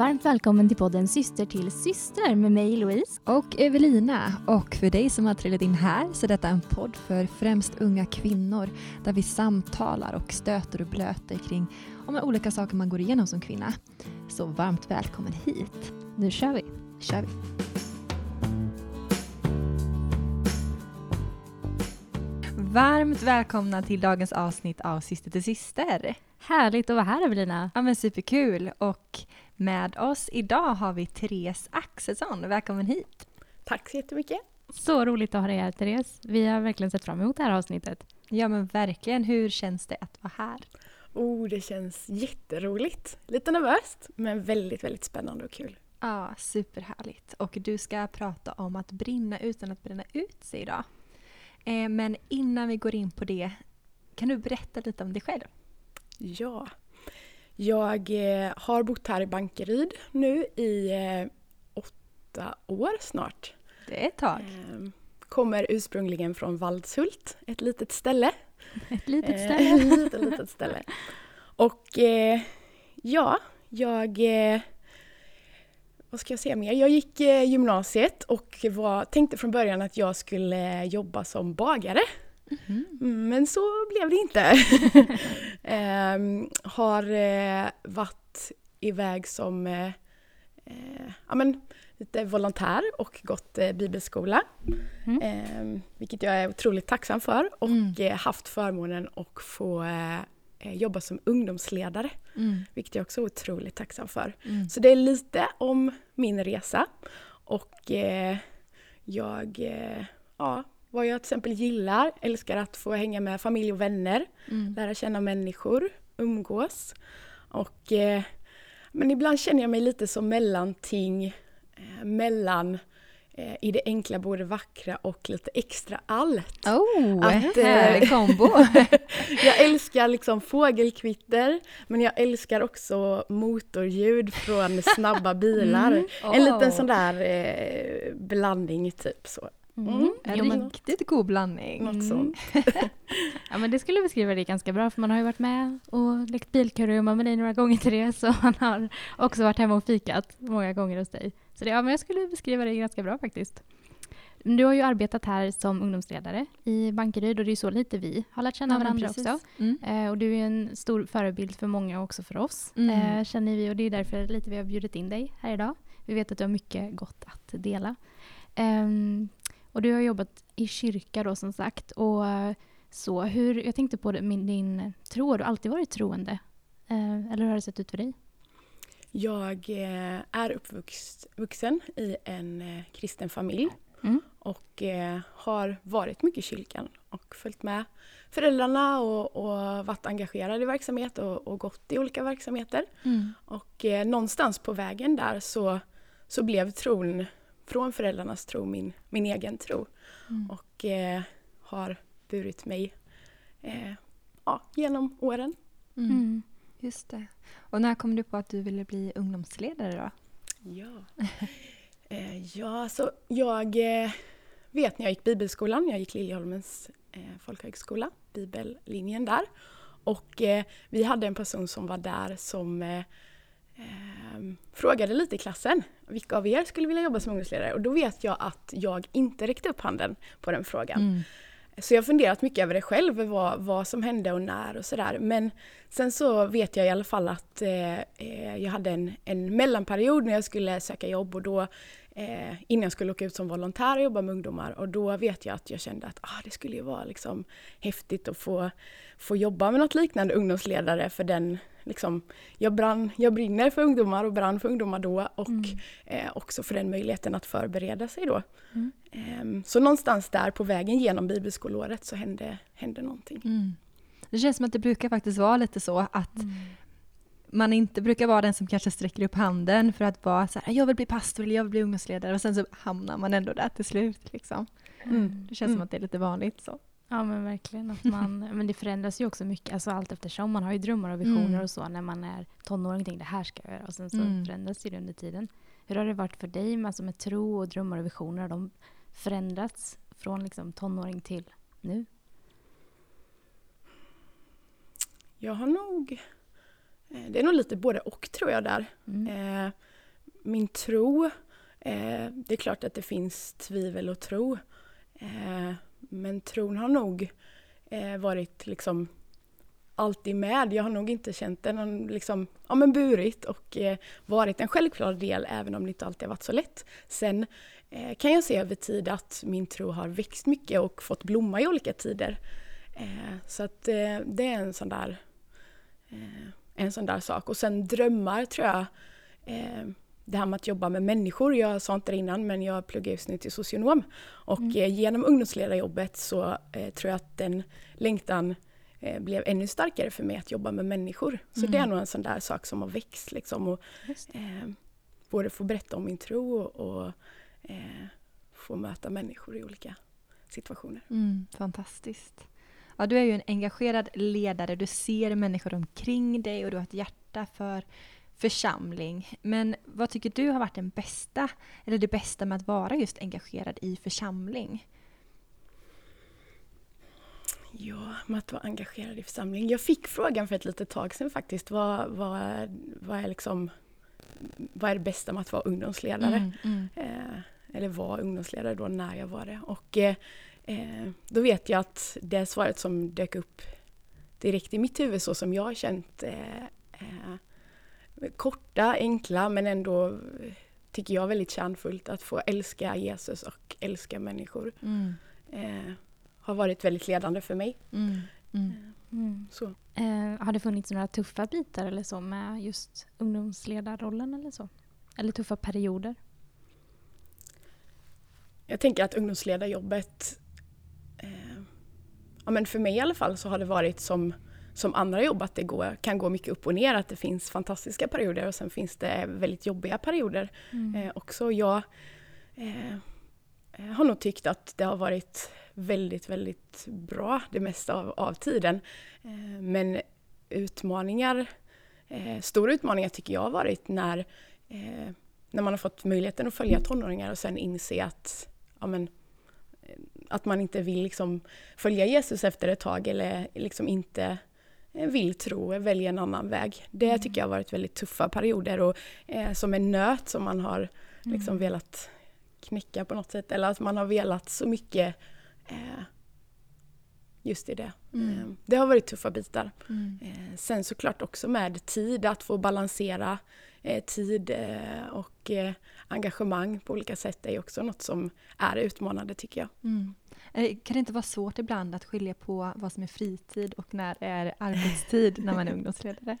Varmt välkommen till podden Syster till syster med mig Louise. Och Evelina. Och för dig som har trillat in här så är detta en podd för främst unga kvinnor där vi samtalar och stöter och blöter kring om olika saker man går igenom som kvinna. Så varmt välkommen hit. Nu kör vi. kör vi. Varmt välkomna till dagens avsnitt av Syster till syster. Härligt att vara här Evelina. Ja men superkul och med oss idag har vi Therese Axelsson. Välkommen hit. Tack så jättemycket. Så roligt att ha dig här Therese. Vi har verkligen sett fram emot det här avsnittet. Ja men verkligen. Hur känns det att vara här? Oh, det känns jätteroligt. Lite nervöst, men väldigt, väldigt spännande och kul. Ja, superhärligt. Och du ska prata om att brinna utan att bränna ut sig idag. Eh, men innan vi går in på det, kan du berätta lite om dig själv? Ja. Jag eh, har bott här i Bankeryd nu i eh, åtta år snart. Det är ett tag. Eh, kommer ursprungligen från Valdshult, ett litet ställe. Ett litet Eh, ställe. Ett litet, litet ställe. Och ja, jag... Vad ska jag säga mer? Jag gick gymnasiet och var, tänkte från början att jag skulle jobba som bagare. Mm, Men så blev det inte. Ehm, har eh, varit iväg som eh, eh, ja, men, lite volontär och gått eh, bibelskola. Mm. Ehm, vilket jag är otroligt tacksam för och Mm. eh, haft förmånen att få eh, eh, jobba som ungdomsledare. Mm. Vilket jag också är otroligt tacksam för. Mm. Så det är lite om min resa och eh, jag, eh, ja, vad jag till exempel gillar, älskar att få hänga med familj och vänner, Mm. lära känna människor, umgås. Och, eh, men ibland känner jag mig lite som mellanting eh, mellan eh, i det enkla bor det vackra och lite extra allt. Oh, Att, eh, härlig kombo! Jag älskar liksom fågelkvitter men jag älskar också motorljud från snabba bilar. Mm. En liten sån där eh, blandning typ så. Mm. Mm. En Jo, riktigt god blandning. Något sånt. ja, men det skulle beskriva det ganska bra för man har ju varit med och lekt bilkurragömma med dig några gånger Therese och man har också varit hemma och fikat många gånger hos dig. Så det, ja, men jag skulle beskriva det ganska bra faktiskt. Du har ju arbetat här som ungdomsledare i Bankeryd och det är så lite vi har lärt känna Ja, varandra precis. också. Mm. Eh, och du är en stor förebild för många och också för oss, Mm. eh, känner vi. Och det är därför lite vi har bjudit in dig här idag. Vi vet att du har mycket gott att dela. Ehm, och du har jobbat i kyrka då som sagt. Och eh, så, hur, jag tänkte på det, min, din tro, har du alltid varit troende? Eh, eller hur har det sett ut för dig? Jag eh, är uppvuxen i en eh, kristen familj Mm. och eh, har varit mycket i kyrkan och följt med föräldrarna och, och varit engagerad i verksamhet och, och gått i olika verksamheter. Och eh, någonstans på vägen där så, så blev tron från föräldrarnas tro min, min egen tro. Mm. Och eh, har burit mig eh, ja, genom åren. Mm. Mm. Just det. Och när kom du på att du ville bli ungdomsledare då? Ja, eh, ja så jag eh, vet när jag gick bibelskolan, jag gick Liljeholmens eh, folkhögskola, bibellinjen där. Och eh, vi hade en person som var där som eh, eh, frågade lite i klassen vilka av er skulle vilja jobba som ungdomsledare? Och då vet jag att jag inte räckte upp handen på den frågan. Mm. Så jag har funderat mycket över det själv, vad, vad som hände och när och sådär. Men sen så vet jag i alla fall att eh, eh, jag hade en, en mellanperiod när jag skulle söka jobb och då eh, innan jag skulle åka ut som volontär och jobba med ungdomar och då vet jag att jag kände att ah, det skulle ju vara liksom häftigt att få, få jobba med något liknande ungdomsledare för den liksom, jag, brann, jag brinner för ungdomar och brann för ungdomar då och Mm. eh, också för den möjligheten att förbereda sig då. Mm. Ehm, Så någonstans där på vägen genom bibelskoleåret så hände, hände någonting. Mm. Det känns som att det brukar faktiskt vara lite så att Mm. man inte brukar vara den som kanske sträcker upp handen för att vara så här, jag vill bli pastor eller jag vill bli ungdomsledare och sen så hamnar man ändå där till slut. Liksom. Mm. Det känns som att det är lite vanligt så. Ja men verkligen. Att man, men det förändras ju också mycket alltså allt eftersom. Man har ju drömmar och visioner Mm. och så när man är tonåring. Tänker det här ska jag göra. Och sen så Mm. förändras det under tiden. Hur har det varit för dig med, alltså med tro och drömmar och visioner? Har de förändrats från liksom tonåring till nu? Jag har nog... eh, Det är nog lite både och tror jag där. Mm. Eh, min tro, eh, det är klart att det finns tvivel och tro. Eh, men tron har nog eh, varit liksom alltid med. Jag har nog inte känt den liksom, ja, men burit och eh, varit en självklar del även om det inte alltid har varit så lätt. Sen eh, kan jag se över tid att min tro har växt mycket och fått blomma i olika tider. Eh, så att eh, det är en sån där eh, en sån där sak. Och sen drömmar tror jag eh, det här med att jobba med människor. Jag sa inte det innan men jag pluggar just nu till socionom. Och mm. genom ungdomsledarjobbet så tror jag att den längtan eh, blev ännu starkare för mig att jobba med människor. Så mm. det är nog en sån där sak som har växt. Liksom, och, eh, både få berätta om min tro och, och eh, få möta människor i olika situationer. Mm, fantastiskt. Ja, du är ju en engagerad ledare, du ser människor omkring dig och du har ett hjärta för församling. Men vad tycker du har varit den bästa, eller det bästa med att vara just engagerad i församling? Ja, med att vara engagerad i församling. Jag fick frågan för ett litet tag sedan faktiskt. Vad, vad, vad, är, liksom, vad är det bästa med att vara ungdomsledare? Mm, mm. Eh, eller vara ungdomsledare då när jag var det. Och eh, eh, då vet jag att det svaret som dök upp direkt i mitt huvud så som jag har känt eh, eh, korta, enkla men ändå tycker jag väldigt kärnfullt att få älska Jesus och älska människor. Mm. Eh, har varit väldigt ledande för mig. Mm. Mm. Eh, mm. Så. Eh, har det funnits några tuffa bitar eller så med just ungdomsledarrollen eller så? Eller tuffa perioder? Jag tänker att ungdomsledarjobbet, eh, ja men för mig i alla fall så har det varit som, som andra jobb att det går, kan gå mycket upp och ner, att det finns fantastiska perioder och sen finns det väldigt jobbiga perioder mm. eh, också. Jag eh, har nog tyckt att det har varit väldigt, väldigt bra det mesta av, av tiden. Eh, men utmaningar, eh, stora utmaningar tycker jag har varit när, eh, när man har fått möjligheten att följa tonåringar och sen inse att, ja, men, att man inte vill liksom följa Jesus efter ett tag eller liksom inte vill tro, välja en annan väg. Det mm. tycker jag har varit väldigt tuffa perioder och eh, som en nöt som man har liksom mm. velat knäcka på något sätt. Eller att man har velat så mycket eh, just i det. Mm. Eh, det har varit tuffa bitar. Mm. Eh, sen såklart också med tid, att få balansera eh, tid eh, och eh, engagemang på olika sätt är också något som är utmanande tycker jag. Mm. Kan det inte vara svårt ibland att skilja på vad som är fritid och när är arbetstid när man är ungdomsledare?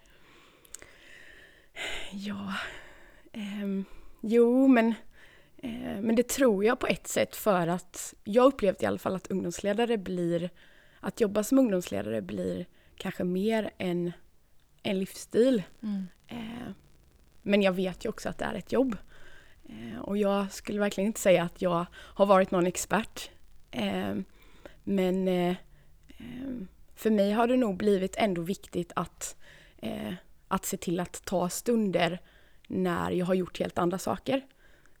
Ja, ehm, jo men Eh, men det tror jag på ett sätt för att jag upplevt i alla fall att ungdomsledare blir, att jobba som ungdomsledare blir kanske mer än en livsstil. Mm. Eh, men jag vet ju också att det är ett jobb. Eh, och jag skulle verkligen inte säga att jag har varit någon expert. Men för mig har det nog blivit ändå viktigt att, att se till att ta stunder när jag har gjort helt andra saker.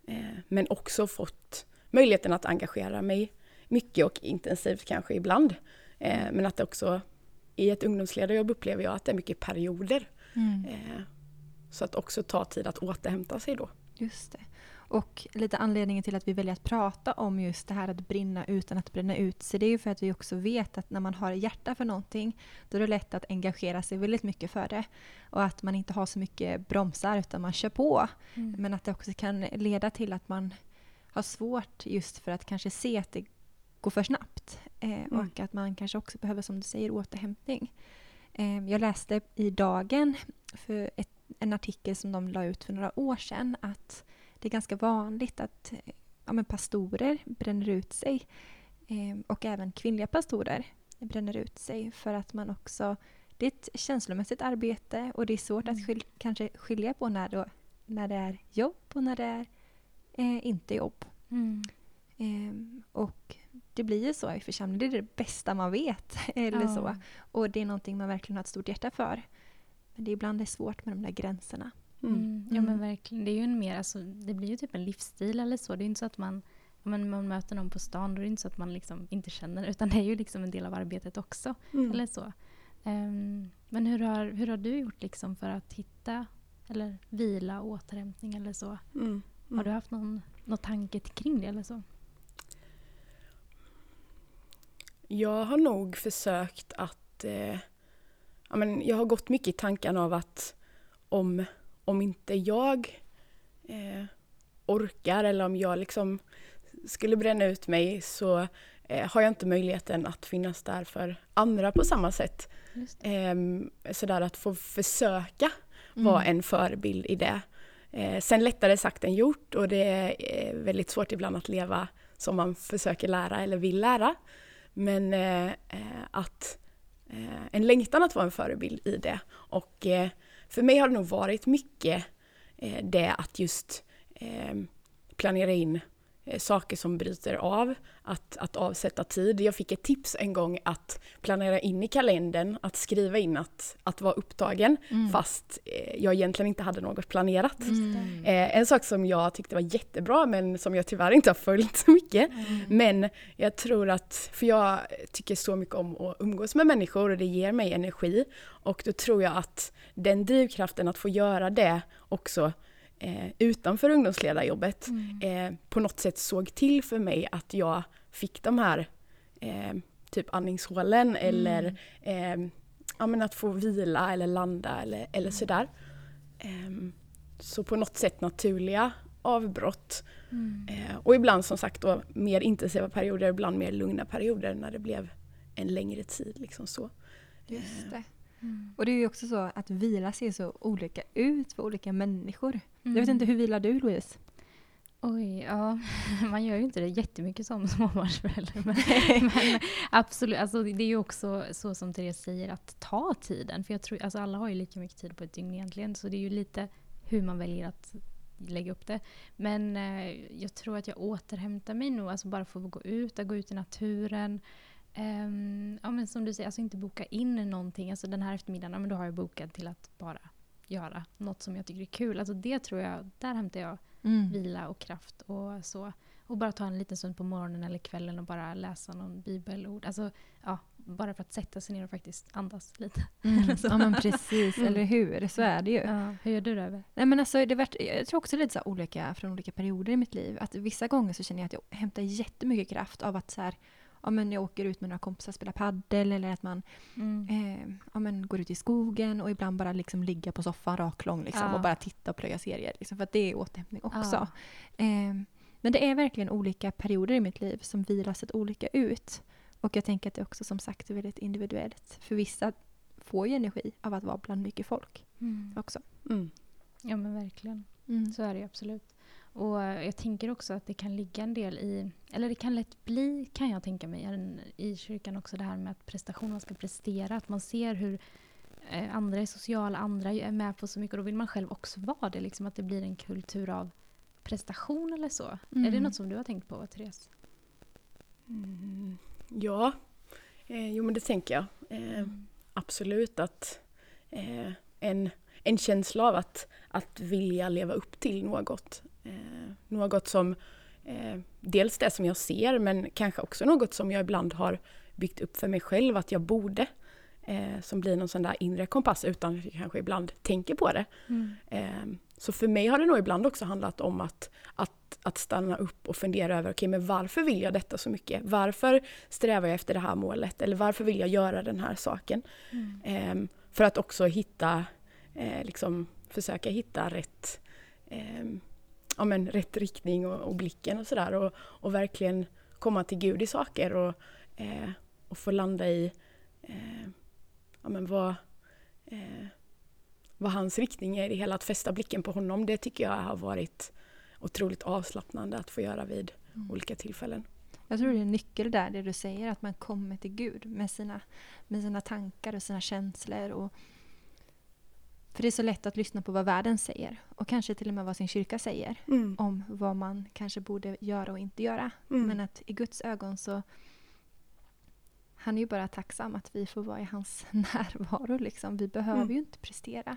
Eh, men också fått möjligheten att engagera mig mycket och intensivt kanske ibland. Eh, men att det också i ett ungdomsledarjobb upplever jag att det är mycket perioder. Mm. Eh, så att också ta tid att återhämta sig då. Just det. Och lite anledningen till att vi väljer att prata om just det här att brinna utan att bränna ut sig, det är ju för att vi också vet att när man har hjärta för någonting, då är det lätt att engagera sig väldigt mycket för det. Och att man inte har så mycket bromsar, utan man kör på. Mm. Men att det också kan leda till att man har svårt just för att kanske se att det går för snabbt. Eh, mm. Och att man kanske också behöver, som du säger, återhämtning. Eh, jag läste i Dagen för ett, en artikel som de la ut för några år sedan att det är ganska vanligt att ja, men pastorer bränner ut sig eh, och även kvinnliga pastorer bränner ut sig för att man också det är ett känslomässigt arbete och det är svårt mm. att skil, kanske skilja på när, då, när det är jobb och när det är eh, inte jobb. Mm. Eh, och det blir ju så i församlingen, det är det bästa man vet. eller ja. så. Och det är någonting man verkligen har ett stort hjärta för. Men det är ibland det är svårt med de där gränserna. Mm. mm. Ja men verkligen. Det är ju en mer, alltså, det blir ju typ en livsstil eller så. Det är inte så att man, om man möter någon på stan, då är det inte så att man liksom inte känner utan det är ju liksom en del av arbetet också. Mm. Eller så. Um, men hur har, hur har du gjort liksom för att hitta eller vila, återhämtning eller så. Mm. Har du haft någon, någon tanke kring det eller så? Jag har nog försökt att... Eh, ja, men jag har gått mycket i tankarna av att om, om inte jag eh, orkar eller om jag liksom skulle bränna ut mig så eh, har jag inte möjligheten att finnas där för andra på samma sätt. Eh, sådär att få försöka Mm. vara en förebild i det. Eh, sen lättare sagt än gjort och det är väldigt svårt ibland att leva som man försöker lära eller vill lära. Men eh, eh, att eh, en längtan att vara en förebild i det. Och eh, för mig har det nog varit mycket eh, det att just eh, planera in saker som bryter av, att, att avsätta tid. Jag fick ett tips en gång att planera in i kalendern, att skriva in att, att vara upptagen Mm. fast eh, jag egentligen inte hade något planerat. Mm. Eh, en sak som jag tyckte var jättebra men som jag tyvärr inte har följt så mycket. Men jag tror att, för jag tycker så mycket om att umgås med människor och det ger mig energi. Och då tror jag att den drivkraften att få göra det också eh, utanför ungdomsledarjobbet eh, på något sätt såg till för mig att jag fick de här eh, typ andningshålen eller eh, ja, men att få vila eller landa eller, eller sådär. Ehm, så på något sätt naturliga avbrott. Mm. Eh, och ibland som sagt då mer intensiva perioder, ibland mer lugna perioder när det blev en längre tid. Liksom så. Just det. Mm. Och det är ju också så att vila ser så olika ut för olika människor. Jag vet Mm. inte, hur vilar du Louise? Oj, ja. Man gör ju inte det jättemycket som småbarnsförälder. Men, men absolut, alltså det är ju också så som Therese säger, att ta tiden. För jag tror, alltså alla har ju lika mycket tid på ett dygn egentligen. Så det är ju lite hur man väljer att lägga upp det. Men eh, jag tror att jag återhämtar mig nog, alltså bara för att gå ut, att gå ut i naturen. Ehm, ja men som du säger, alltså inte boka in någonting. Alltså den här eftermiddagen, ja, men då har jag bokat till att bara göra något som jag tycker är kul. Alltså det tror jag, där hämtar jag Mm. vila och kraft och så. Och bara ta en liten stund på morgonen eller kvällen och bara läsa någon bibelord. Alltså, ja, bara för att sätta sig ner och faktiskt andas lite. Mm. Ja men precis, Mm. eller hur? Så är det ju. Ja, hur gör du det? Eve? Nej, men alltså, det vart, jag tror också det är lite så olika från olika perioder i mitt liv. Att vissa gånger så känner jag att jag hämtar jättemycket kraft av att så här, ja, men jag åker ut med några kompisar och spelar paddel eller att man Mm. eh, ja, men går ut i skogen och ibland bara liksom ligga på soffan raklång liksom, Ja. och bara titta och plöja serier. Liksom, för att det är återhämtning också. Ja. Eh, men det är verkligen olika perioder i mitt liv som vilar sett olika ut. Och jag tänker att det också som sagt är väldigt individuellt. För vissa får ju energi av att vara bland mycket folk Mm. också. Mm. Ja men verkligen. Mm. Så är det ju absolut. Och jag tänker också att det kan ligga en del i, eller det kan lätt bli, kan jag tänka mig, i kyrkan också det här med att prestation, man ska prestera, att man ser hur eh, andra är sociala, andra är med på så mycket och då vill man själv också vara det, liksom att det blir en kultur av prestation eller så. Är det Mm. något som du har tänkt på, Therese? Mm. Ja, eh, jo men det tänker jag. Eh, absolut att eh, en, en känsla av att, att vilja leva upp till något. Eh, något som eh, dels det som jag ser men kanske också något som jag ibland har byggt upp för mig själv att jag borde. Eh, som blir någon sån där inre kompass utan att jag kanske ibland tänker på det. Mm. Eh, Så för mig har det nog ibland också handlat om att, att, att stanna upp och fundera över okay, men varför vill jag detta så mycket? Varför strävar jag efter det här målet? Eller varför vill jag göra den här saken? Mm. Eh, för att också hitta, eh, liksom försöka hitta rätt, eh, ja, men rätt riktning och, och blicken och sådär. Och, och verkligen komma till Gud i saker och, eh, och få landa i eh, ja, men vad, eh, vad hans riktning är i det hela. Att fästa blicken på honom, det tycker jag har varit otroligt avslappnande att få göra vid Mm. olika tillfällen. Jag tror det är en nyckel där, det du säger, att man kommer till Gud med sina, med sina tankar och sina känslor. Och, för det är så lätt att lyssna på vad världen säger och kanske till och med vad sin kyrka säger Mm. om vad man kanske borde göra och inte göra. Mm. Men att i Guds ögon så han är ju bara tacksam att vi får vara i hans närvaro. Liksom. Vi behöver Mm. ju inte prestera.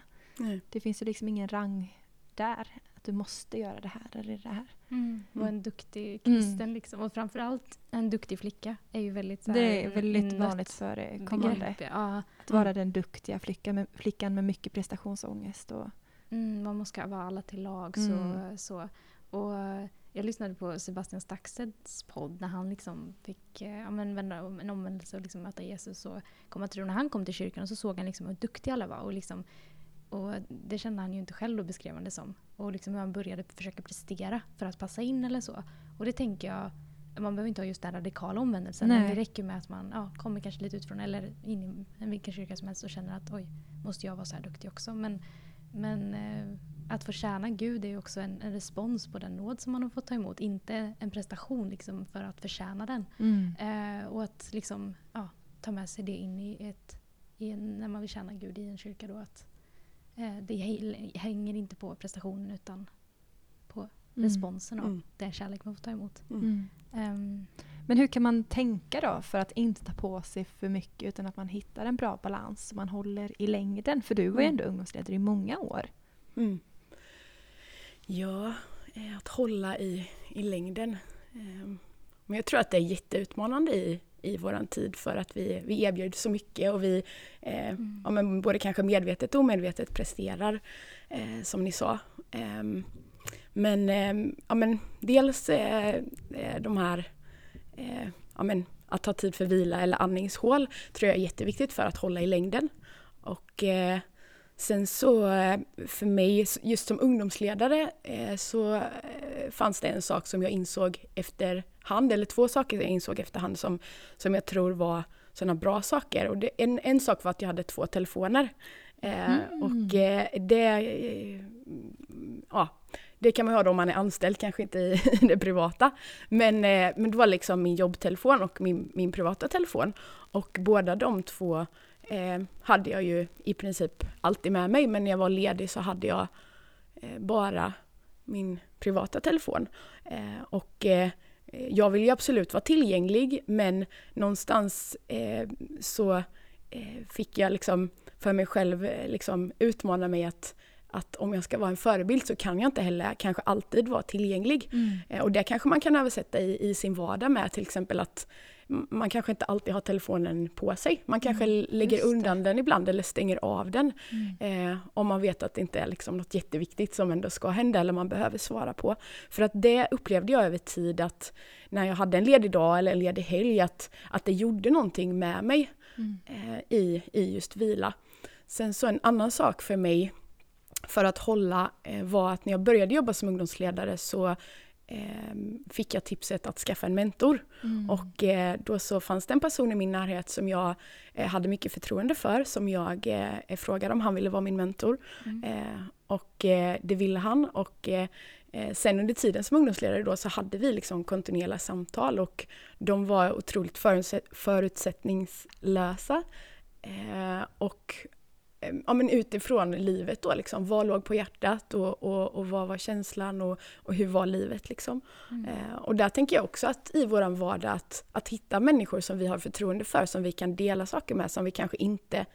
Det finns ju liksom ingen rang där. Att du måste göra det här eller det här. Mm. Mm. en duktig kristen liksom. Och framförallt en duktig flicka är ju väldigt så här, Det är väldigt vanligt förekommande. Ja. Att vara den duktiga flickan med, flickan med mycket prestationsångest. Och, mm, man måste vara alla till lag. Så, Mm. så. Och jag lyssnade på Sebastian Staxets podd när han liksom fick eh, ja, men vända om en omvändelse och liksom möta Jesus och komma till tro. När han kom till kyrkan så såg han liksom hur duktiga alla var. Och, liksom, och det kände han ju inte själv då beskrev han det som. Och liksom hur han började försöka prestera för att passa in eller så. Och det tänker jag, man behöver inte ha just den radikala omvändelsen. Men Nej. det räcker med att man ja, kommer kanske lite utifrån eller in i en vilken kyrka som helst och känner att oj, måste jag vara så här duktig också. Men, men eh, att få tjäna Gud är ju också en, en respons på den nåd som man har fått ta emot. Inte en prestation liksom för att förtjäna den. Mm. Eh, och att liksom, ja, ta med sig det in i ett, i en, när man vill tjäna Gud i en kyrka då. Att, det hä- hänger inte på prestationen utan på responsen av Mm. den kärlek man får ta emot. Mm. Ehm, Men hur kan man tänka då för att inte ta på sig för mycket utan att man hittar en bra balans som man håller i längden? För du var ju Mm. ändå ungdomsledare i många år. Mm. Ja, eh, att hålla i, i längden. Ehm, Men jag tror att det är jätteutmanande i, i vår tid för att vi, vi erbjuder så mycket och vi eh, Mm. ja, men både kanske medvetet och omedvetet presterar, eh, som ni sa. Ehm, men, ehm, ja, men dels eh, eh, de här eh, ja, men, att ta tid för vila eller andningshål tror jag är jätteviktigt för att hålla i längden. Och eh, sen så eh, för mig, just som ungdomsledare, eh, så eh, fanns det en sak som jag insåg efterhand, eller två saker jag insåg efterhand som, som jag tror var sådana bra saker. Och det, en, en sak var att jag hade två telefoner. Mm. Och det, ja, det kan man ha då om man är anställd, kanske inte i det privata. Men, men det var liksom min jobbtelefon och min, min privata telefon. Och båda de två eh, hade jag ju i princip alltid med mig. Men när jag var ledig så hade jag eh, bara min privata telefon. Eh, och eh, jag vill ju absolut vara tillgänglig men någonstans eh, så eh, fick jag liksom för mig själv liksom utmana mig att, att om jag ska vara en förebild så kan jag inte heller kanske alltid vara tillgänglig. Eh, Och det kanske man kan översätta i, i sin vardag med till exempel att man kanske inte alltid har telefonen på sig. Man kanske lägger just det. undan den ibland eller stänger av den. Eh, om man vet att det inte är liksom något jätteviktigt som ändå ska hända eller man behöver svara på. För att det upplevde jag över tid att när jag hade en ledig dag eller en ledig helg att, att det gjorde någonting med mig Mm. eh, i, i just vila. Sen så en annan sak för mig för att hålla eh, var att när jag började jobba som ungdomsledare så fick jag tipset att skaffa en mentor. Mm. Och eh, då så fanns det en person i min närhet som jag eh, hade mycket förtroende för som jag eh, frågade om han ville vara min mentor. Mm. Eh, och det ville han och sen under tiden som ungdomsledare då så hade vi liksom kontinuerliga samtal och de var otroligt förutsätt- förutsättningslösa. Eh, och ja, men utifrån livet då liksom, vad låg på hjärtat och, och, och vad var känslan och, och hur var livet liksom. Mm. Eh, och där tänker jag också att i våran vardag att, att hitta människor som vi har förtroende för, som vi kan dela saker med, som vi kanske inte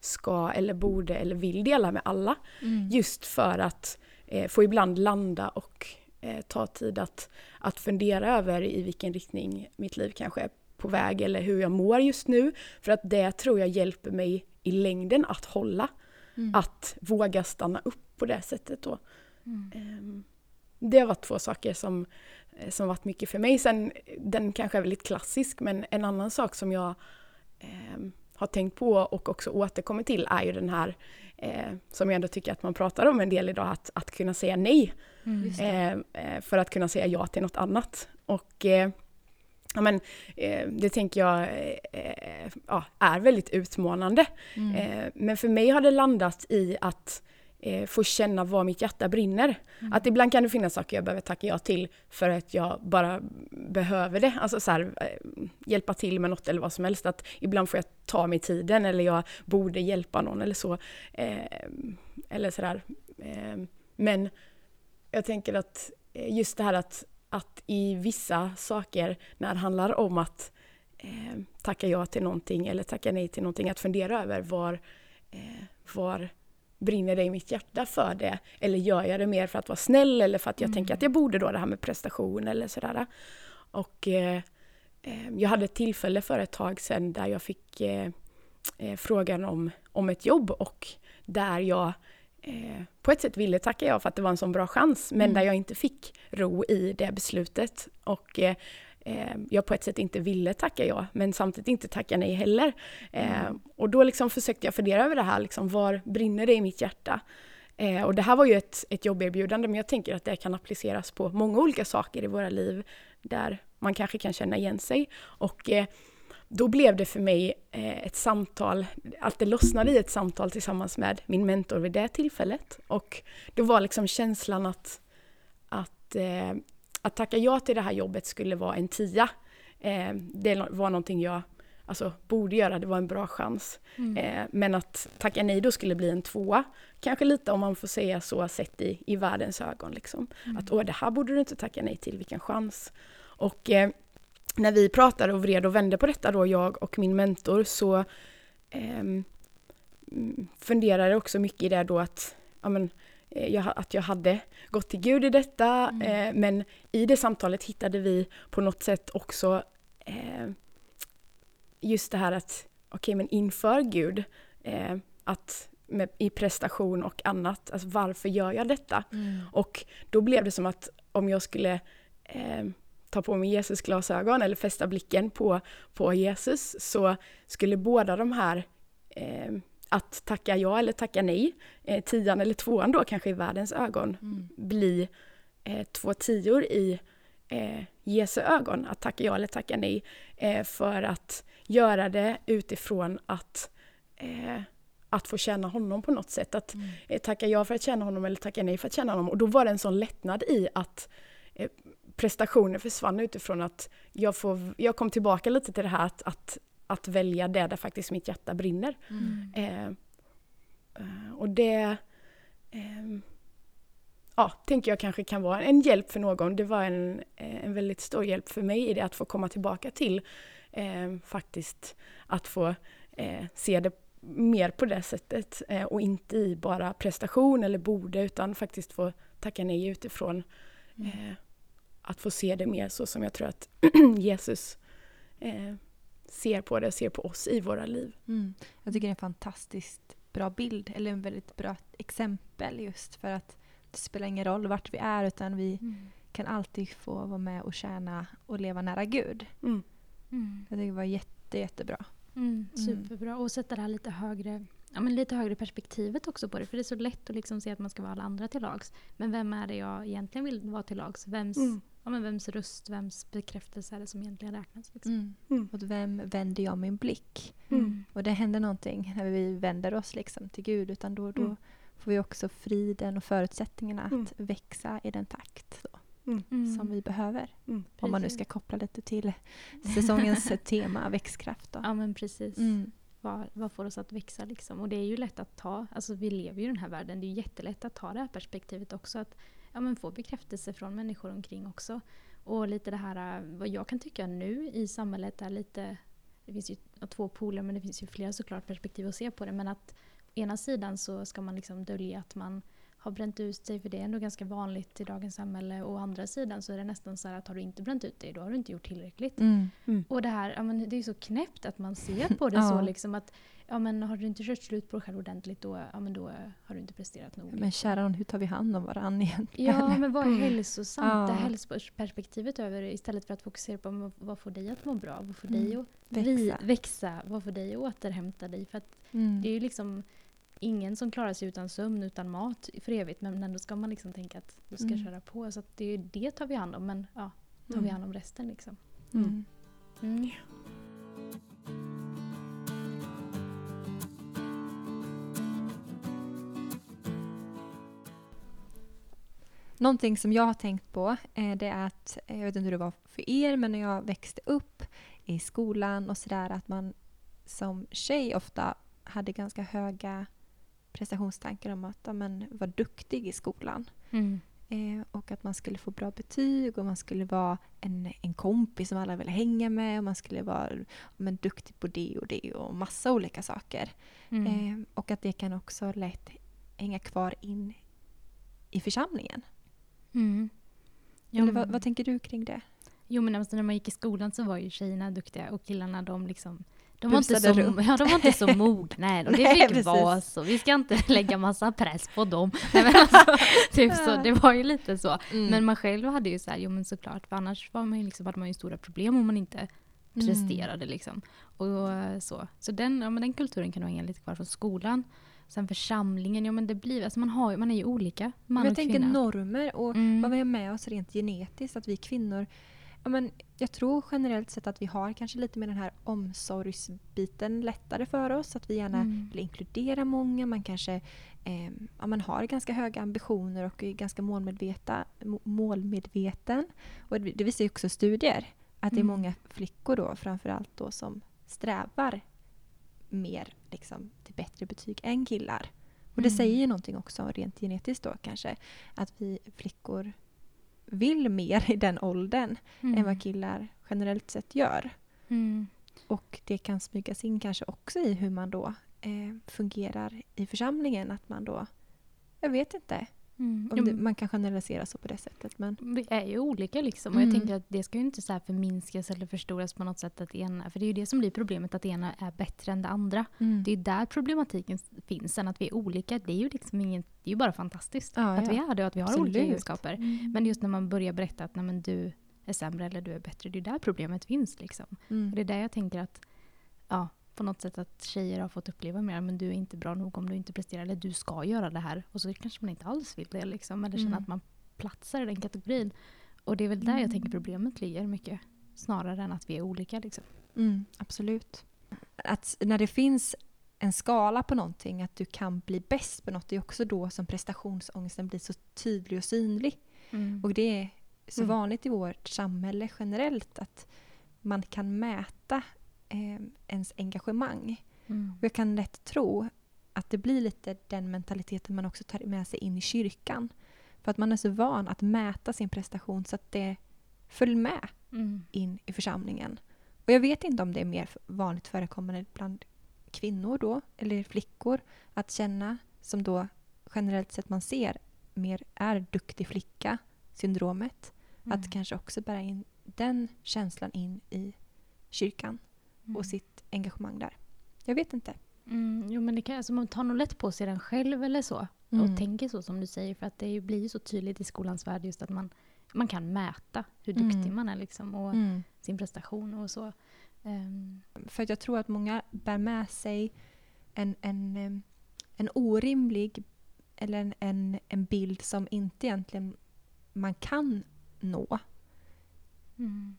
ska eller borde eller vill dela med alla. Mm. Just för att eh, få ibland landa och eh, ta tid att, att fundera över i vilken riktning mitt liv kanske är på väg eller hur jag mår just nu. För att det tror jag hjälper mig i längden att hålla. Mm. Att våga stanna upp på det sättet då. Mm. Ehm, Det har varit två saker som, eh, som varit mycket för mig. Sen, den kanske är väldigt klassisk, men en annan sak som jag ehm, har tänkt på och också återkommer till är ju den här, eh, som jag ändå tycker att man pratar om en del idag, att, att kunna säga nej Mm. Just det. eh, eh, för att kunna säga ja till något annat. Och eh, ja, men, eh, det tänker jag eh, eh, ja, är väldigt utmanande. Mm. Eh, men för mig har det landat i att eh, få känna var mitt hjärta brinner. Mm. Att ibland kan det finnas saker jag behöver tacka ja till för att jag bara behöver det. Alltså så här, eh, hjälpa till med något eller vad som helst. Att ibland får jag ta mig tiden eller jag borde hjälpa någon eller så. Eller sådär. Men jag tänker att just det här att, att i vissa saker när det handlar om att eh, tacka ja till någonting eller tacka nej till någonting, att fundera över var, eh, var brinner det i mitt hjärta för det? Eller gör jag det mer för att vara snäll eller för att jag Mm. tänker att jag borde då det här med prestation eller sådär. Och eh, eh, jag hade ett tillfälle för ett tag sedan där jag fick eh, eh, frågan om, om ett jobb och där jag eh, på ett sätt ville tacka ja för att det var en sån bra chans, men Mm. där jag inte fick ro i det beslutet. Och eh, eh, jag på ett sätt inte ville tacka ja, men samtidigt inte tacka nej heller. Eh, Mm. och då liksom försökte jag fundera över det här, liksom, var brinner det i mitt hjärta? Eh, och det här var ju ett, ett jobberbjudande, men jag tänker att det kan appliceras på många olika saker i våra liv, där man kanske kan känna igen sig. Och eh, då blev det för mig eh, ett samtal, att det lossnade i ett samtal tillsammans med min mentor vid det tillfället. Och det var liksom känslan att, att, eh, att tacka ja till det här jobbet skulle vara en tia. Eh, det var någonting jag alltså, borde göra, det var en bra chans. Mm. Men att tacka nej då skulle bli en tvåa. Kanske lite om man får säga så sett i, i världens ögon. Liksom. Mm. Att åh, det här borde du inte tacka nej till, vilken chans. Och när vi pratade och vred och vände på detta då, jag och min mentor, så ehm, mm, funderade också mycket i det då att, ja, men, eh, jag, att jag hade gått till Gud i detta, Mm. eh, men i det samtalet hittade vi på något sätt också eh, just det här att, okej men inför Gud, eh, att med, i prestation och annat, alltså varför gör jag detta? Mm. Och då blev det som att om jag skulle eh, ta på mig Jesus glasögon eller fästa blicken på, på Jesus så skulle båda de här eh, att tacka ja eller tacka nej, eh, tian eller tvåan då kanske i världens ögon, Mm. bli eh, två tior i eh, Jesu ögon, att tacka ja eller tacka nej, eh, för att göra det utifrån att, eh, att få känna honom på något sätt. Att Mm. eh, tacka ja för att känna honom eller tacka nej för att känna honom. Och då var det en sån lättnad i att eh, prestationen försvann utifrån att jag, får, jag kom tillbaka lite till det här att, att, att välja det där faktiskt mitt hjärta brinner. Mm. Eh, eh, och det ehm, ja, tänker jag kanske kan vara en hjälp för någon. Det var en, eh, en väldigt stor hjälp för mig i det att få komma tillbaka till eh, faktiskt att få eh, se det mer på det sättet eh, och inte i bara prestation eller borde utan faktiskt få tacka nej utifrån eh, att få se det mer så som jag tror att Jesus eh, ser på det, ser på oss i våra liv. Mm. Jag tycker det är en fantastiskt bra bild, eller en väldigt bra exempel just för att det spelar ingen roll vart vi är utan vi Mm. kan alltid få vara med och tjäna och leva nära Gud. Mm. Mm. Jag tycker det var jätte, jättebra. Mm, Mm. superbra. Och sätta det här lite högre, ja, men lite högre perspektivet också på det. För det är så lätt att liksom se att man ska vara alla andra till lags. Men vem är det jag egentligen vill vara till lags? Vems, Mm. Ja, men vems röst, vems bekräftelse är det som egentligen räknas? Liksom? Mm. Mm. Åt vem vänder jag min blick? Mm. Och det händer någonting när vi vänder oss liksom till Gud. Utan då, då Mm. får vi också friden och förutsättningarna att Mm. växa i den takt då, Mm. som vi behöver. Mm. Om man nu ska koppla lite till säsongens tema, växtkraft. Då. Ja men precis. Mm. Vad, vad får oss att växa liksom? Och det är ju lätt att ta, alltså vi lever ju i den här världen, det är ju jättelätt att ta det här perspektivet också. Att ja, men få bekräftelse från människor omkring också. Och lite det här, eh, vad jag kan tycka nu i samhället är lite, det finns ju två poler men det finns ju flera såklart perspektiv att se på det. Men att å ena sidan så ska man liksom dölja att man har bränt ut sig för det är ändå ganska vanligt i dagens samhälle. Och å andra sidan så är det nästan så här att har du inte bränt ut dig då har du inte gjort tillräckligt. Mm. Och det här, ja, men det är ju så knäppt att man ser på det Ja. så liksom att ja, men har du inte kört slut på dig själv ordentligt då, ja, men då har du inte presterat nog. Men kära nån, hur tar vi hand om varandra egentligen? Ja, men vad är hälsosamt? Ja. Det här hälsoperspektivet över istället för att fokusera på vad- vad får dig att må bra? Vad får Mm. dig att Växa. vi, växa? Vad får dig att återhämta dig? För att Mm. det är ju liksom ingen som klarar sig utan sömn, utan mat för evigt. Men ändå ska man liksom tänka att du ska Mm. köra på. Så att det, är det tar vi hand om. Men ja, tar vi Mm. hand om resten liksom. Mm. Mm. Någonting som jag har tänkt på eh, det är att, eh, jag vet inte hur det var för er, men när jag växte upp i skolan och sådär att man som tjej ofta hade ganska höga prestationstankar om att ja, men, vara duktig i skolan. Mm. Eh, och att man skulle få bra betyg och man skulle vara en, en kompis som alla ville hänga med och man skulle vara men, duktig på det och det och massa olika saker. Mm. Eh, och att det kan också lätt hänga kvar in i församlingen. Mm. Ja, Eller vad, vad tänker du kring det? Jo men alltså, när man gick i skolan så var ju tjejerna duktiga och killarna de liksom De var, inte så, ja, de var inte så mogna än och det Nej, fick precis. vara så. Vi ska inte lägga massa press på dem. Nej, men alltså, typ så, det var ju lite så. Mm. Men man själv hade ju så här, jo men såklart, för annars var man ju liksom, hade man ju stora problem om man inte Mm. presterade liksom. Och eh, så. Så den, ja, men den kulturen kan nog hänga lite kvar från skolan. Sen församlingen, ja men det blir, alltså man, har, man är ju olika, man jag och tänker kvinna. normer och Mm. vad vi har med oss rent genetiskt. Att vi kvinnor, men jag tror generellt sett att vi har kanske lite mer den här omsorgsbiten lättare för oss. Att vi gärna Mm. vill inkludera många. Man kanske eh, ja, man har ganska höga ambitioner och är ganska målmedveta, må- målmedveten. Och det, det visar ju också studier att det är Mm. många flickor då framförallt då som strävar mer liksom, till bättre betyg än killar. Och det Mm. säger ju någonting också rent genetiskt då kanske. Att vi flickor vill mer i den åldern än vad killar generellt sett gör. Mm. Och det kan smygas in kanske också i hur man då eh, fungerar i församlingen. Att man då, jag vet inte Mm. det, man kan generalisera så på det sättet. Men Vi är ju olika liksom och jag Mm. tänker att det ska ju inte så här förminskas eller förstoras på något sätt att ena, för det är ju det som blir problemet att det ena är bättre än det andra. Det är ju där problematiken finns. Sen att vi är olika, det är ju liksom ingen, det är ju bara fantastiskt. Ja, att ja. vi är det och att vi har olika Absolut. egenskaper. Mm. Men just när man börjar berätta att nej, men du är sämre eller du är bättre, det är där problemet finns. Liksom. Mm. Och det är där jag tänker att ja, på något sätt att tjejer har fått uppleva mer, men du är inte bra nog om du inte presterar, eller du ska göra det här. Och så kanske man inte alls vill det, liksom, eller känner Mm. att man platsar i den kategorin. Och det är väl där jag Mm. tänker problemet ligger mycket. Snarare än att vi är olika. Liksom. Mm, absolut. Att när det finns en skala på någonting, att du kan bli bäst på något, det är också då som prestationsångesten blir så tydlig och synlig. Och det är så Mm. vanligt i vårt samhälle generellt att man kan mäta eh, ens engagemang. Mm. Och jag kan lätt tro att det blir lite den mentaliteten man också tar med sig in i kyrkan. För att man är så van att mäta sin prestation så att det följer med Mm. in i församlingen. Och jag vet inte om det är mer vanligt förekommande bland kvinnor då, eller flickor, att känna som då generellt sett man ser mer är duktig flicka-syndromet. Mm. Att kanske också bära in den känslan in i kyrkan. Och sitt engagemang där. Jag vet inte. Mm, jo men det kan, alltså man tar nog lätt på sig den själv eller så. Mm. Och tänker så som du säger för att det blir ju så tydligt i skolans värld just att man, man kan mäta hur duktig Mm. man är liksom och Mm. sin prestation och så. Ehm, För att jag tror att många bär med sig en, en, en orimlig eller en, en, en bild som inte egentligen man kan nå.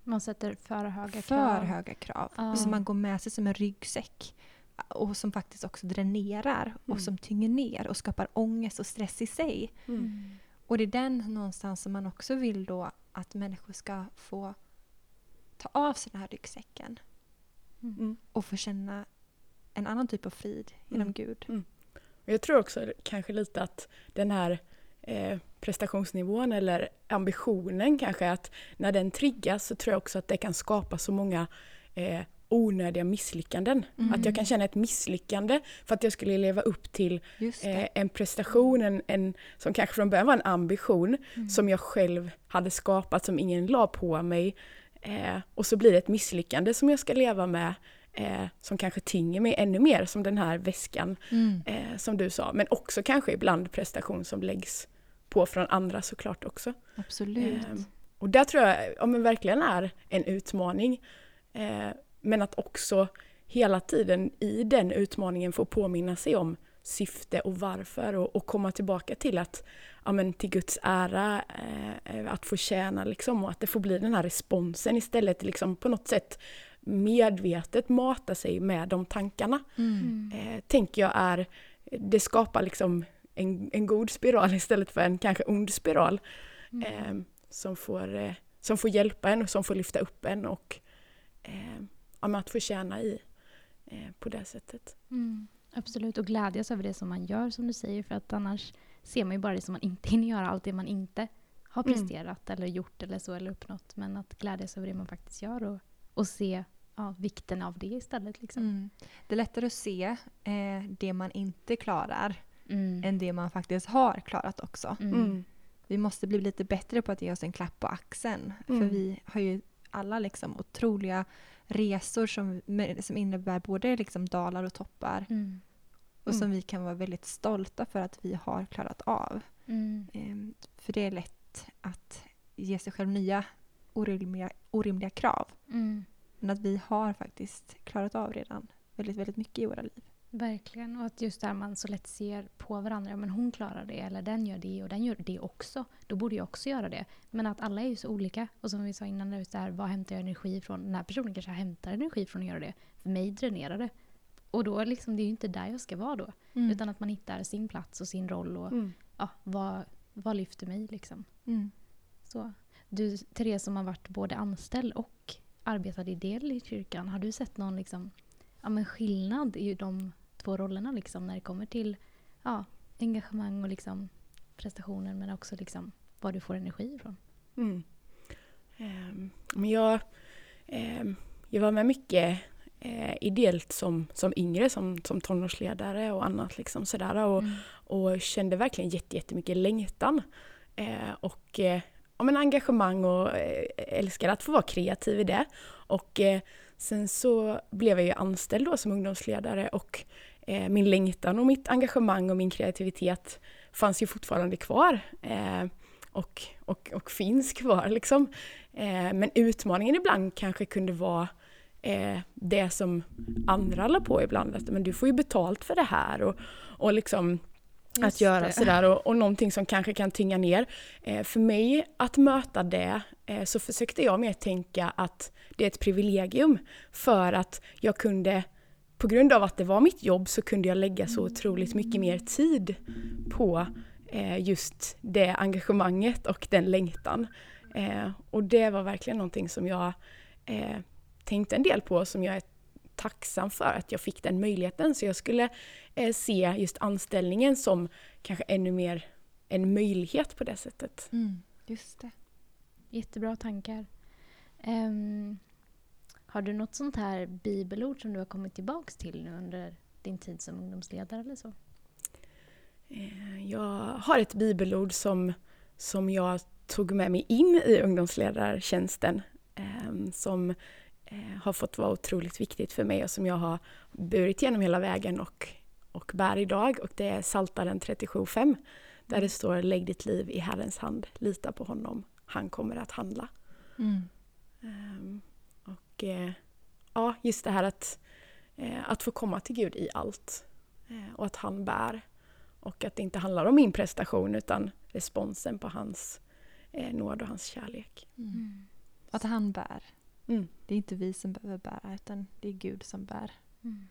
Man sätter för höga För krav. höga krav. Ja. Som man går med sig som en ryggsäck. Och som faktiskt också dränerar och Mm. som tynger ner och skapar ångest och stress i sig. Mm. Och det är den någonstans som man också vill då att människor ska få ta av sig den här ryggsäcken Mm. och få känna en annan typ av frid genom Mm. Gud. Och Jag tror också kanske lite att den här eh, prestationsnivån eller ambitionen kanske att när den triggas så tror jag också att det kan skapa så många eh, onödiga misslyckanden. Mm. Att jag kan känna ett misslyckande för att jag skulle leva upp till eh, en prestation, en, en, som kanske från början var en ambition Mm. som jag själv hade skapat som ingen la på mig. Eh, och så blir det ett misslyckande som jag ska leva med eh, som kanske tynger mig ännu mer som den här väskan Mm. eh, som du sa. Men också kanske ibland prestation som läggs på från andra såklart också. Absolut. Eh, och där tror jag ja, men verkligen är en utmaning. Eh, men att också hela tiden i den utmaningen få påminna sig om syfte och varför och, och komma tillbaka till att ja, men till Guds ära, eh, att få tjäna liksom och att det får bli den här responsen istället liksom på något sätt medvetet mata sig med de tankarna Mm. eh, tänker jag är, det skapar liksom en, en god spiral istället för en kanske ond spiral Mm. eh, som, får, eh, som får hjälpa en och som får lyfta upp en och eh, ja, att få tjäna i eh, på det sättet. Mm. Absolut, och glädjas över det som man gör som du säger för att annars ser man ju bara det som man inte hinner göra, allt det man inte har Mm. presterat eller gjort eller så eller uppnått. Men att glädjas över det man faktiskt gör och, och se ja, vikten av det istället. Liksom. Mm. Det är lättare att se eh, det man inte klarar Mm. än det man faktiskt har klarat också. Mm. Mm. Vi måste bli lite bättre på att ge oss en klapp på axeln. För Mm. vi har ju alla liksom otroliga resor som, som innebär både liksom dalar och toppar. Mm. Och som vi kan vara väldigt stolta för att vi har klarat av. Mm. Ehm, för det är lätt att ge sig själv nya orimliga, orimliga krav. Mm. Men att vi har faktiskt klarat av redan väldigt, väldigt mycket i våra liv. Verkligen. Och att just där man så lätt ser på varandra. Ja, men hon klarar det, eller den gör det och den gör det också. Då borde jag också göra det. Men att alla är ju så olika. Och som vi sa innan, just där, vad hämtar jag energi ifrån? Den här personen kanske hämtar energi från att göra det. För mig dränerar det. Och då liksom, det är ju inte där jag ska vara då. Mm. Utan att man hittar sin plats och sin roll och Mm. ja, vad, vad lyfter mig liksom. Mm. Så. Du, Therese som har varit både anställd och arbetat ideell i kyrkan. Har du sett någon liksom, ja, men skillnad i de två rollerna liksom, när det kommer till ja, engagemang och liksom, prestationer men också liksom, var du får energi ifrån? Mm. Men jag, ehm, jag var med mycket eh, ideellt som, som yngre, som, som tonårsledare och annat. Liksom, sådär, och, Mm. och kände verkligen jätte, jättemycket längtan. Eh, och eh, ja, men engagemang och eh, älskade att få vara kreativ i det. Och eh, sen så blev jag ju anställd då som ungdomsledare och eh, min längtan och mitt engagemang och min kreativitet fanns ju fortfarande kvar. Eh, och, och, och finns kvar liksom. Eh, men utmaningen ibland kanske kunde vara eh, det som andra la på ibland. Att, men du får ju betalt för det här och, och liksom att göra det. sådär och, och någonting som kanske kan tynga ner. Eh, för mig att möta det eh, så försökte jag mer tänka att det är ett privilegium för att jag kunde på grund av att det var mitt jobb så kunde jag lägga så otroligt mycket mer tid på eh, just det engagemanget och den längtan. Eh, och det var verkligen någonting som jag eh, tänkte en del på som jag är tacksam för att jag fick den möjligheten. Så jag skulle eh, se just anställningen som kanske ännu mer en möjlighet på det sättet. Mm. Just det. Jättebra tankar. Ehm, har du något sånt här bibelord som du har kommit tillbaks till nu under din tid som ungdomsledare eller så? Eh, Jag har ett bibelord som, som jag tog med mig in i ungdomsledartjänsten eh, som har fått vara otroligt viktigt för mig och som jag har burit genom hela vägen och, och bär idag. Och det är Psaltaren 37.5 där det står Lägg ditt liv i Herrens hand, lita på honom, han kommer att handla. Mm. Ehm, och eh, ja, just det här att, eh, att få komma till Gud i allt eh, och att han bär. Och att det inte handlar om min prestation utan responsen på hans eh, nåd och hans kärlek. Mm. Att han bär. Mm. Det är inte vi som behöver bära utan det är Gud som bär. Mm.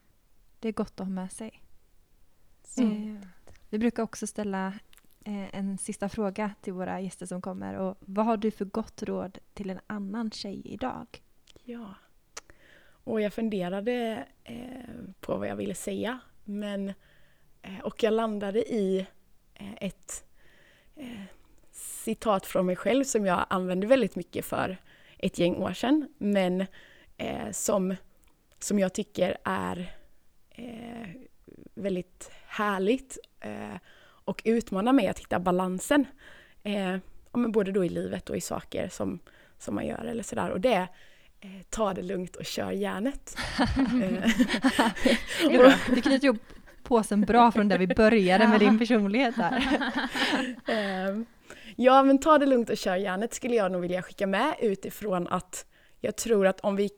Det är gott att ha med sig. Eh, vi brukar också ställa eh, en sista fråga till våra gäster som kommer. Och vad har du för gott råd till en annan tjej idag? Ja. Och jag funderade eh, på vad jag ville säga. Men, eh, och jag landade i eh, ett eh, citat från mig själv som jag använde väldigt mycket för ett gäng år sedan. Men eh, som, som jag tycker är eh, väldigt härligt eh, och utmanar mig att hitta balansen. Eh, ja, men både då i livet och i saker som, som man gör eller sådär. Och det eh, ta det lugnt och kör järnet. Eh, Det är bra. Du knyter ihop påsen bra från där vi började med din personlighet där. Ja, men ta det lugnt och kör järnet skulle jag nog vilja skicka med utifrån att jag tror att om vi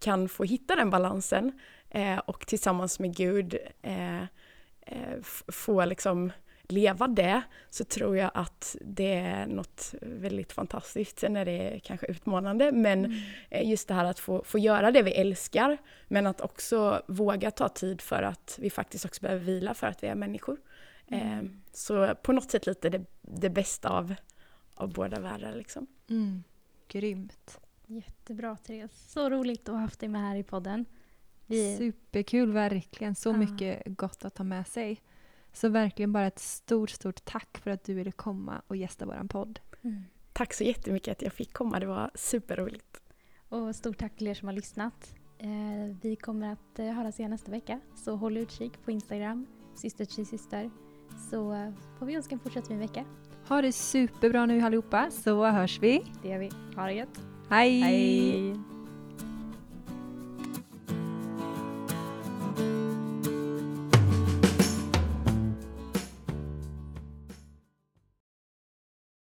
kan få hitta den balansen eh, och tillsammans med Gud eh, eh, få liksom leva det så tror jag att det är något väldigt fantastiskt. Sen är det kanske utmanande men eh, just det här att få, få göra det vi älskar men att också våga ta tid för att vi faktiskt också behöver vila för att vi är människor. Eh, så på något sätt lite det, det bästa av, av båda världar liksom. Mm. Grymt. Jättebra Therese. Så roligt att ha haft dig med här i podden. Vi, Superkul, verkligen. Så Ja. mycket gott att ta med sig. Så verkligen bara ett stort, stort tack för att du ville komma och gästa våran podd. mm. Tack så jättemycket att jag fick komma, det var superroligt. Och stort tack till er som har lyssnat. Eh, vi kommer att eh, höras igen nästa vecka. Så håll utkik på Instagram, syster till syster. Så får vi önska en fortsatt fin vecka. Ha det superbra nu allihopa, så hörs vi. Det gör vi. Ha det gött. Hej! Hej!